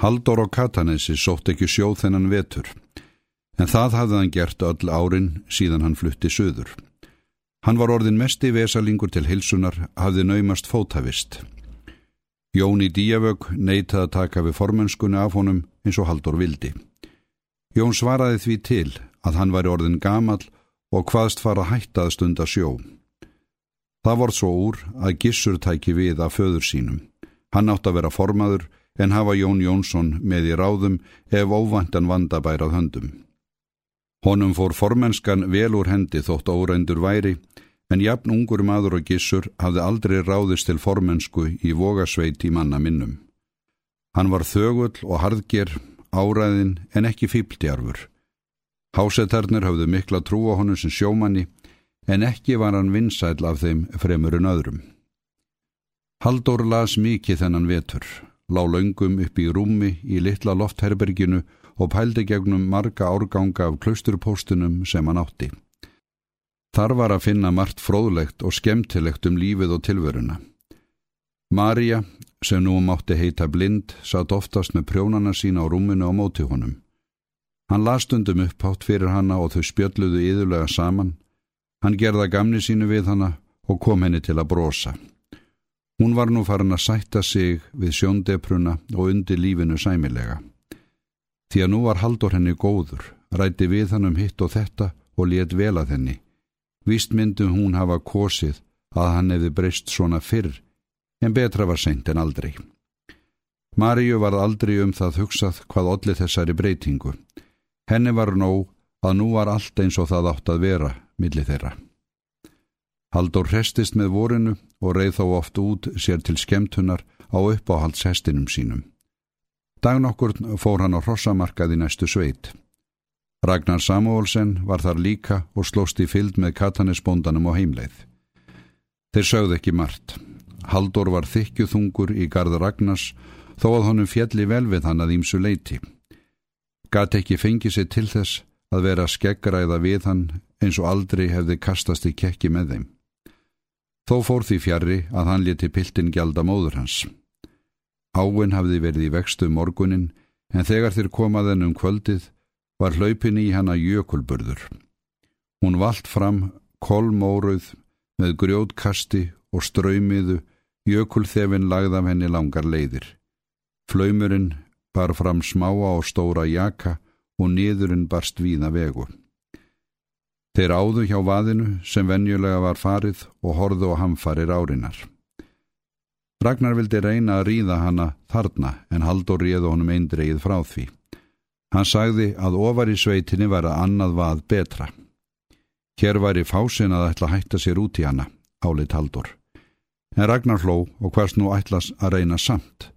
Haldur og Katanesi sótt ekki sjó þennan vetur, en það hafði hann gert öll árin síðan hann flutti söður. Hann var orðin mest í vesalingur til hilsunar, hafði naumast fótavist. Jóni Díavög neytaði að taka við formönskunni af honum eins og Haldur vildi. Jón svaraði því til að hann væri orðin gamal og hvaðst fara hættað stund að sjó. Það voru svo úr að Gissur tæki við af föður sínum. Hann átt að vera formaður en hafa Jón Jónsson með í ráðum ef óvandan vandabærað höndum. Honum fór formenskan vel úr hendi þótt óreindur væri, en jafn ungur maður og gissur hafði aldrei ráðist til formensku í vogasveit í manna minnum. Hann var þögull og harðger, áræðin en ekki fýbldjarfur. Hásetarnir hafðu mikla trú á honum sem sjómanni, en ekki var hann vinsæl af þeim fremur en öðrum. Haldur las mikið þennan vetur lá laungum upp í rúmi í litla loftherberginu og pældi gegnum marga árganga af klausturpostunum sem hann átti. Þar var að finna margt fróðlegt og skemmtilegt um lífið og tilveruna. Marja, sem nú mátti heita blind, satt oftast með prjónana sína á rúminu á móti honum. Hann lastundum upphátt fyrir hanna og þau spjölluðu yðurlega saman. Hann gerða gamni sínu við hanna og kom henni til að brosa. Hún var nú farin að sætta sig við sjóndepruna og undir lífinu sæmilega. Því að nú var haldur henni góður, rætti við hann um hitt og þetta og let vel að henni. Vist myndum hún hafa kosið að hann hefði breyst svona fyrr, en betra var seint en aldrei. Maríu var aldrei um það hugsað hvað olli þessari breytingu. Henni var nóg að nú var allt eins og það átt að vera millir þeirra. Haldur restist með vorinu og reið þó oft út sér til skemtunar á uppáhaldshestinum sínum. Dagn okkur fór hann á hrossamarkað í næstu sveit. Ragnar Samuelsen var þar líka og slóst í fylld með katanisbóndanum á heimleið. Þeir sögðu ekki margt. Haldur var þykjuþungur í garð Ragnars þó að honum fjalli vel við hann að ímsu leiti. Gat ekki fengið sér til þess að vera skeggræða við hann eins og aldrei hefði kastast í kekki með þeim. Þó fór því fjari að hann leti piltin gjalda móður hans. Áin hafði verið í vextu morgunin en þegar þeir komaðan um kvöldið var hlaupin í hana jökulburður. Hún vald fram kolmóruð með grjótkasti og ströymiðu jökulþefin lagðaf henni langar leiðir. Flaumurinn bar fram smáa og stóra jaka og niðurinn barst víða vegu. Þeir áðu hjá vaðinu sem venjulega var farið og horðu á hamfarir árinar. Ragnar vildi reyna að ríða hana þarna en Haldur réðu honum eindreið frá því. Hann sagði að ofar í sveitinni var að annað vað betra. Hér væri fásin að ætla að hætta sér út í hana, álit Haldur. En Ragnar hló og hvers nú ætlas að reyna samt.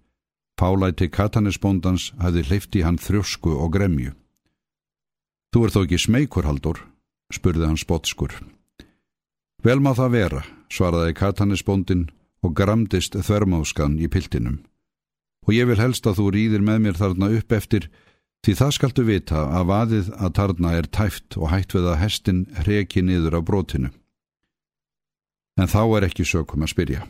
Pálæti katanisbóndans hafði hleyft í hann þrjósku og gremju. Þú er þó ekki smeykur, Haldur, spurði hann spotskur. Vel má það vera, svaraði katanisbóndin og gramdist þvermáskan í piltinum. Og ég vil helst að þú rýðir með mér þarna upp eftir því það skaltu vita að vaðið að tarna er tæft og hætt við að hestin hreki niður á brotinu. En þá er ekki sökum að spyrja.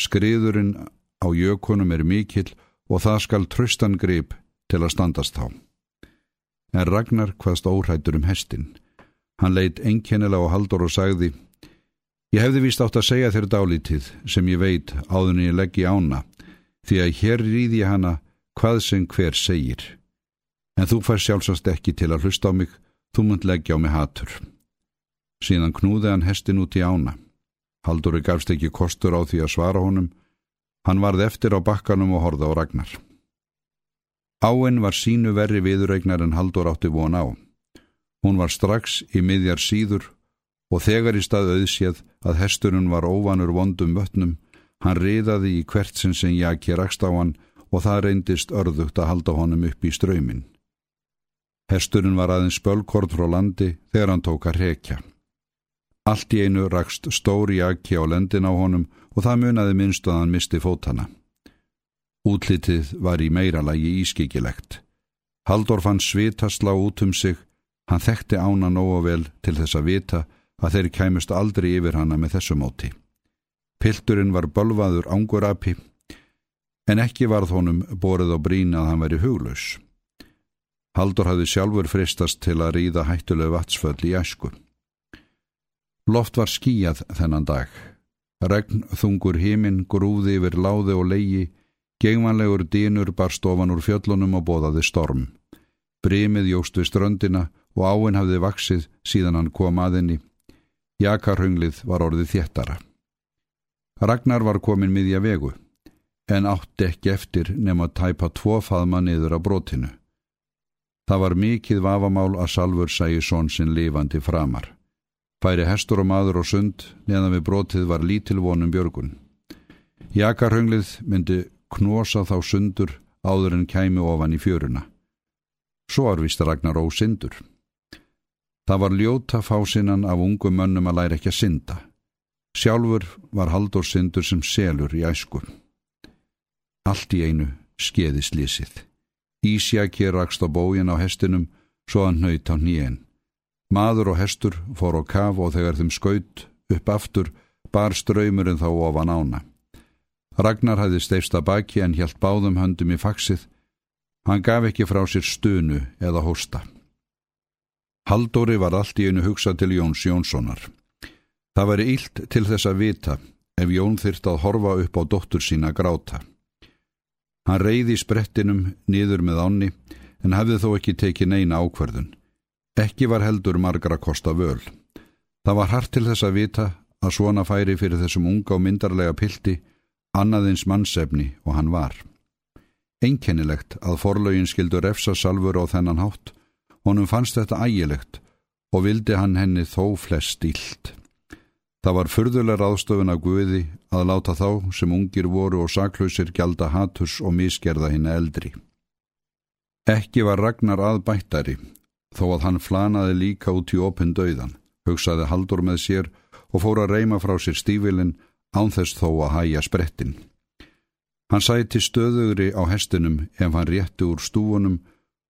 Skriðurinn á jökunum er mikill og það skal tröstan grip til að standast þá. En Ragnar hvaðst óhættur um hestin. Hann leitt enkennilega á haldur og sagði Ég hefði vist átt að segja þér dálítið sem ég veit áðun ég leggi ána því að hér rýði ég hana hvað sem hver segir. En þú fær sjálfsast ekki til að hlusta á mig, þú munt leggja á mig hatur. Síðan knúði hann hestin út í ána. Halduri gafst ekki kostur á því að svara honum. Hann varð eftir á bakkanum og horða á Ragnar. Áinn var sínu verri viðurregnar en Haldur átti von á. Hún var strax í miðjar síður og þegar í stað auðséð að hesturinn var óvanur vondum vötnum, hann riðaði í hvert sinn sem Jaki rakst á hann og það reyndist örðugt að halda honum upp í ströymin. Hesturinn var aðeins spölkort frá landi þegar hann tók að rekja. Allt í einu rakst stóri Jaki á lendin á honum og það munaði minnst að hann misti fótana. Útlitið var í meira lagi ískikilegt. Haldur fann svita slá út um sig Hann þekkti ána nógu vel til þess að vita að þeir kæmust aldrei yfir hana með þessu móti. Pilturinn var bölvaður ángurapi, en ekki varð honum borið á brín að hann veri huglaus. Haldur hafði sjálfur fristast til að ríða hættulegu vatsföll í æsku. Loft var skíjað þennan dag. Regn þungur híminn grúði yfir láði og leigi, gengvanlegur dýnur bar stofan úr fjöllunum og bóðaði storm. Brimið jóst við ströndina og áinn hafði vaksið síðan hann kom aðinni. Jakarhönglið var orðið þéttara. Ragnar var komin miðja vegu, en átti ekki eftir nema að tæpa tvo faðma niður á brotinu. Það var mikið vafamál að Salfur sæi són sinn lifandi framar. Færi hestur og maður og sund neðan við brotið var lítilvonum björgun. Jakarhönglið myndi knosa þá sundur áður en kæmi ofan í fjöruna. Svo var vist Ragnar ósindur. Það var ljóta fásinnan af ungum mönnum að læra ekki að synda. Sjálfur var Haldur syndur sem selur í æsku. Allt í einu skeiði slísið. Ísjaki rakst á bógin á hestinum svo hann nöyt á nýjen. Maður og hestur fór á kaf og þegar þeim skaut upp aftur bar ströymurinn þá ofan ána. Ragnar hafði steifsta baki en hjælt báðum höndum í faksið. Hann gaf ekki frá sér stunu eða hósta. Haldóri var allt í einu hugsa til Jóns Jónssonar. Það væri ílt til þess að vita ef Jón þyrst að horfa upp á dóttur sína gráta. Hann reyði sprettinum niður með ánni en hafði þó ekki tekið neina ákverðun. Ekki var heldur margra kosta völ. Það var hart til þess að vita að svona færi fyrir þessum unga og myndarlega pilti annaðins mannsefni og hann var. Einkennilegt að forlaugin skildur efsa salfur á þennan hátt, honum fannst þetta ægilegt og vildi hann henni þó flest ílt. Það var fyrðulega ráðstöfun af Guði að láta þá sem ungir voru og saklausir gjalda haturs og miskerða hinn eldri. Ekki var Ragnar aðbættari þó að hann flanaði líka út í opin döiðan, hugsaði Haldur með sér og fór að reyma frá sér stífilinn ánþess þó að hæja sprettin. Hann sæti stöðugri á hestinum ef hann rétti úr stúfunum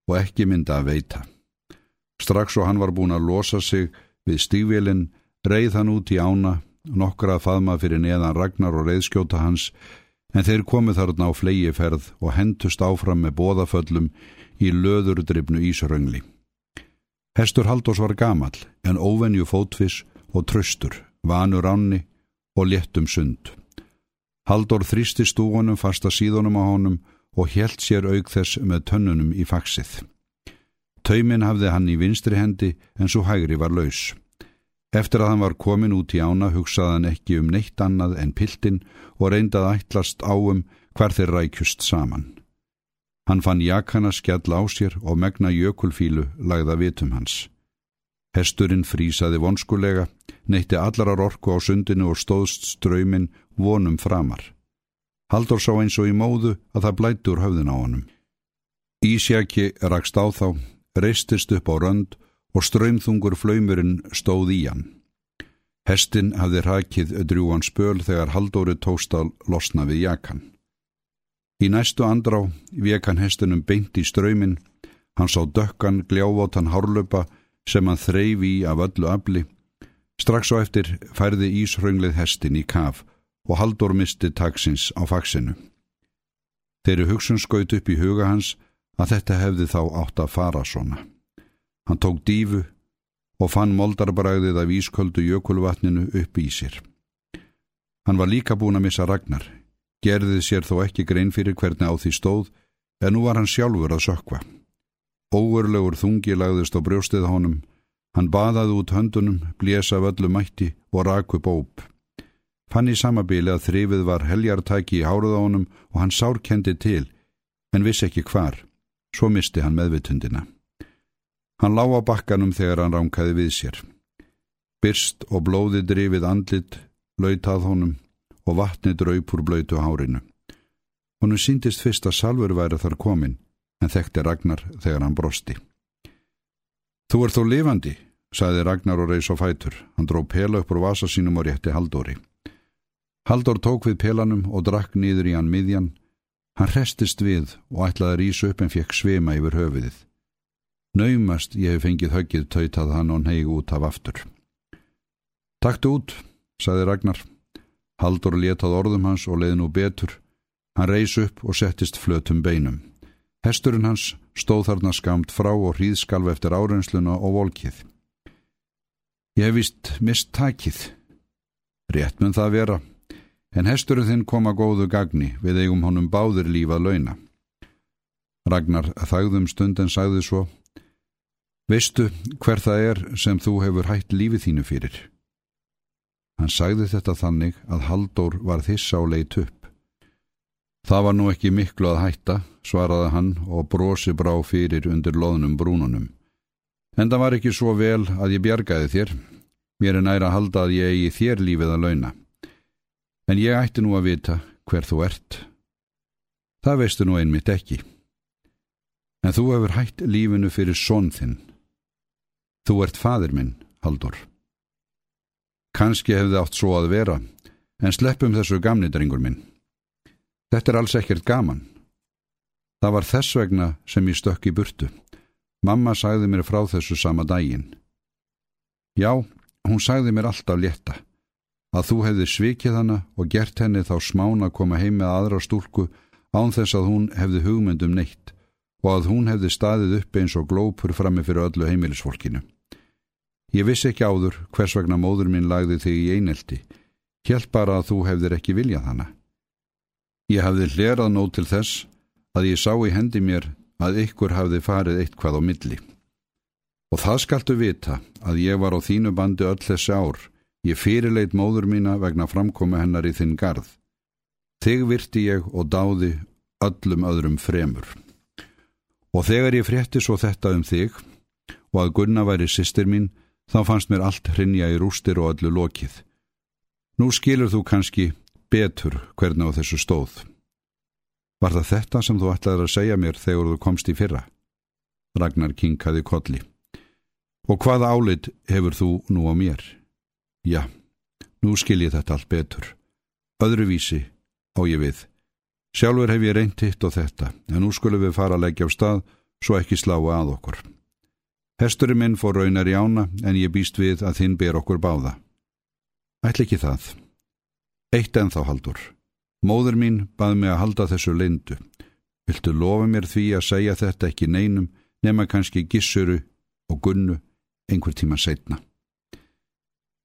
og ekki mynda að veita. Strax og hann var búin að losa sig við stífilinn, reið hann út í ána, nokkra að faðma fyrir neðan ragnar og reyðskjóta hans, en þeir komið þarna á flegiferð og hendust áfram með bóðaföllum í löðurdrifnu ísröngli. Hestur Haldós var gamal en óvenju fótvis og tröstur, vanur ánni og léttum sund. Haldór þrýsti stúgunum fasta síðunum á honum og helt sér auk þess með tönnunum í faksið. Taumin hafði hann í vinstri hendi en svo hægri var laus. Eftir að hann var komin út í ána hugsaði hann ekki um neitt annað en piltin og reyndað ætlast áum hver þeir rækjust saman. Hann fann jakana skjall á sér og megna jökulfílu lagða vitum hans. Hesturinn frísaði vonskulega, neytti allarar orku á sundinu og stóðst ströymin vonum framar. Haldur sá eins og í móðu að það blætti úr höfðin á honum. Ísjaki rakst á þá, reistist upp á rönd og ströymþungur flaumurinn stóð í hann. Hestin hafði rakið drjúan spöl þegar Haldóri tóst að losna við jakan. Í næstu andrá vek hann hestinum beint í ströymin, hann sá dökkan gljávotan hárlöpa sem hann þreyfi í af öllu afli. Strax á eftir færði Ísraunglið hestin í kaf og Haldur misti taksins á faksinu. Þeirri hugsun skaut upp í huga hans að þetta hefði þá átt að fara svona. Hann tók dífu og fann moldarbræðið af ísköldu jökulvatninu upp í sér. Hann var líka búin að missa Ragnar, gerði sér þó ekki grein fyrir hvernig á því stóð en nú var hann sjálfur að sökva. Óurlegur þungi lagðist á brjóstið honum, hann baðaði út höndunum, blésa völlu mætti og raku bóp. Fann í samabili að þrifið var heljartæki í háruð á honum og hann sárkendi til, en vissi ekki hvar, svo misti hann meðvitundina. Hann lá á bakkanum þegar hann ránkaði við sér. Byrst og blóði drifið andlit, lautað honum, og vatni draup úr blöytu hárinu. Honu síndist fyrst að Salfur væri þar komin, en þekkti Ragnar þegar hann brosti. Þú er þó lifandi, sagði Ragnar og reys á fætur. Hann dró pela upp úr vasa sínum og rétti Haldóri. Haldór tók við pelanum og drakk nýður í hann miðjan. Hann restist við og ætlaði að rýsa upp en fekk svima yfir höfiðið. Naumast ég hef fengið höggið tautað hann og neygu út af aftur. Taktu út, sagði Ragnar. Haldur letað orðum hans og leiði nú betur. Hann reys upp og settist flötum beinum. Hesturinn hans stóð þarna skamt frá og hríðskalv eftir áreinsluna og volkið. Ég hef vist mist takið. Rétt mun það vera, en hesturinn þinn kom að góðu gagni við eigum honum báðir lífað launa. Ragnar þagðum stund en sagði svo Veistu hver það er sem þú hefur hætt lífið þínu fyrir? Hann sagði þetta þannig að Halldór var þissa á leit upp. Það var nú ekki miklu að hætta, svaraði hann og brosi brá fyrir undir loðnum brúnunum. En það var ekki svo vel að ég bjargaði þér. Mér er næra að halda að ég eigi þér lífið að launa. En ég ætti nú að vita hver þú ert. Það veistu nú einmitt ekki. En þú hefur hætt lífinu fyrir són þinn. Þú ert fadir minn, Haldur. Kanski hefði átt svo að vera, en sleppum þessu gamni drengur minn. Þetta er alls ekkert gaman. Það var þess vegna sem ég stökk í burtu. Mamma sagði mér frá þessu sama daginn. Já, hún sagði mér alltaf létta, að þú hefði svikið hana og gert henni þá smána að koma heim með aðra stúlku án þess að hún hefði hugmyndum neitt og að hún hefði staðið upp eins og glópur frammi fyrir öllu heimilisfólkinu. Ég vissi ekki áður hvers vegna móður minn lagði þig í einelti, hjælt bara að þú hefðir ekki viljað hana. Ég hafði hlerað nóg til þess að ég sá í hendi mér að ykkur hafði farið eitthvað á milli. Og það skaltu vita að ég var á þínu bandi öll þessi ár, ég fyrirleit móður mína vegna framkomi hennar í þinn garð. Þig virti ég og dáði öllum öðrum fremur. Og þegar ég frétti svo þetta um þig og að Gunna væri sýstir mín, þá fannst mér allt hrinja í rústir og öllu lokið. Nú skilur þú kannski betur hvernig á þessu stóð. Var það þetta sem þú ætlaði að segja mér þegar þú komst í fyrra? Ragnar kinkaði kolli. Og hvaða álit hefur þú nú á mér? Já, nú skil ég þetta allt betur. Öðruvísi á ég við. Sjálfur hef ég reynt hitt og þetta, en nú skulum við fara að leggja á stað svo ekki sláa að okkur. Hesturinn minn fór raunar í ána, en ég býst við að þinn ber okkur báða. Ætl ekki það. Eitt en þá haldur. Móður mín bað mig að halda þessu leindu. Viltu lofa mér því að segja þetta ekki neinum, nema kannski gissuru og gunnu einhver tíma setna.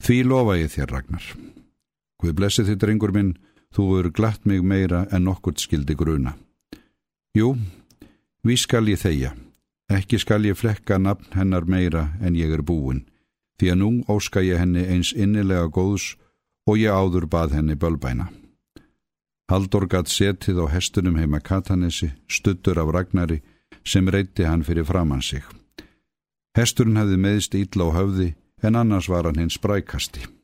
Því lofa ég þér, Ragnar. Guð blessi þitt, drengur minn, Þú eru glatt mig meira en nokkurt skildi gruna. Jú, við skal ég þeia. Ekki skal ég flekka nafn hennar meira en ég er búin, því að nú óska ég henni eins innilega góðs og ég áður bað henni bölbæna. Haldur gatt setið á hestunum heima Katanesi, stuttur af Ragnari, sem reyti hann fyrir framann sig. Hesturinn hefði meðst ítla á höfði, en annars var hann hins sprækasti.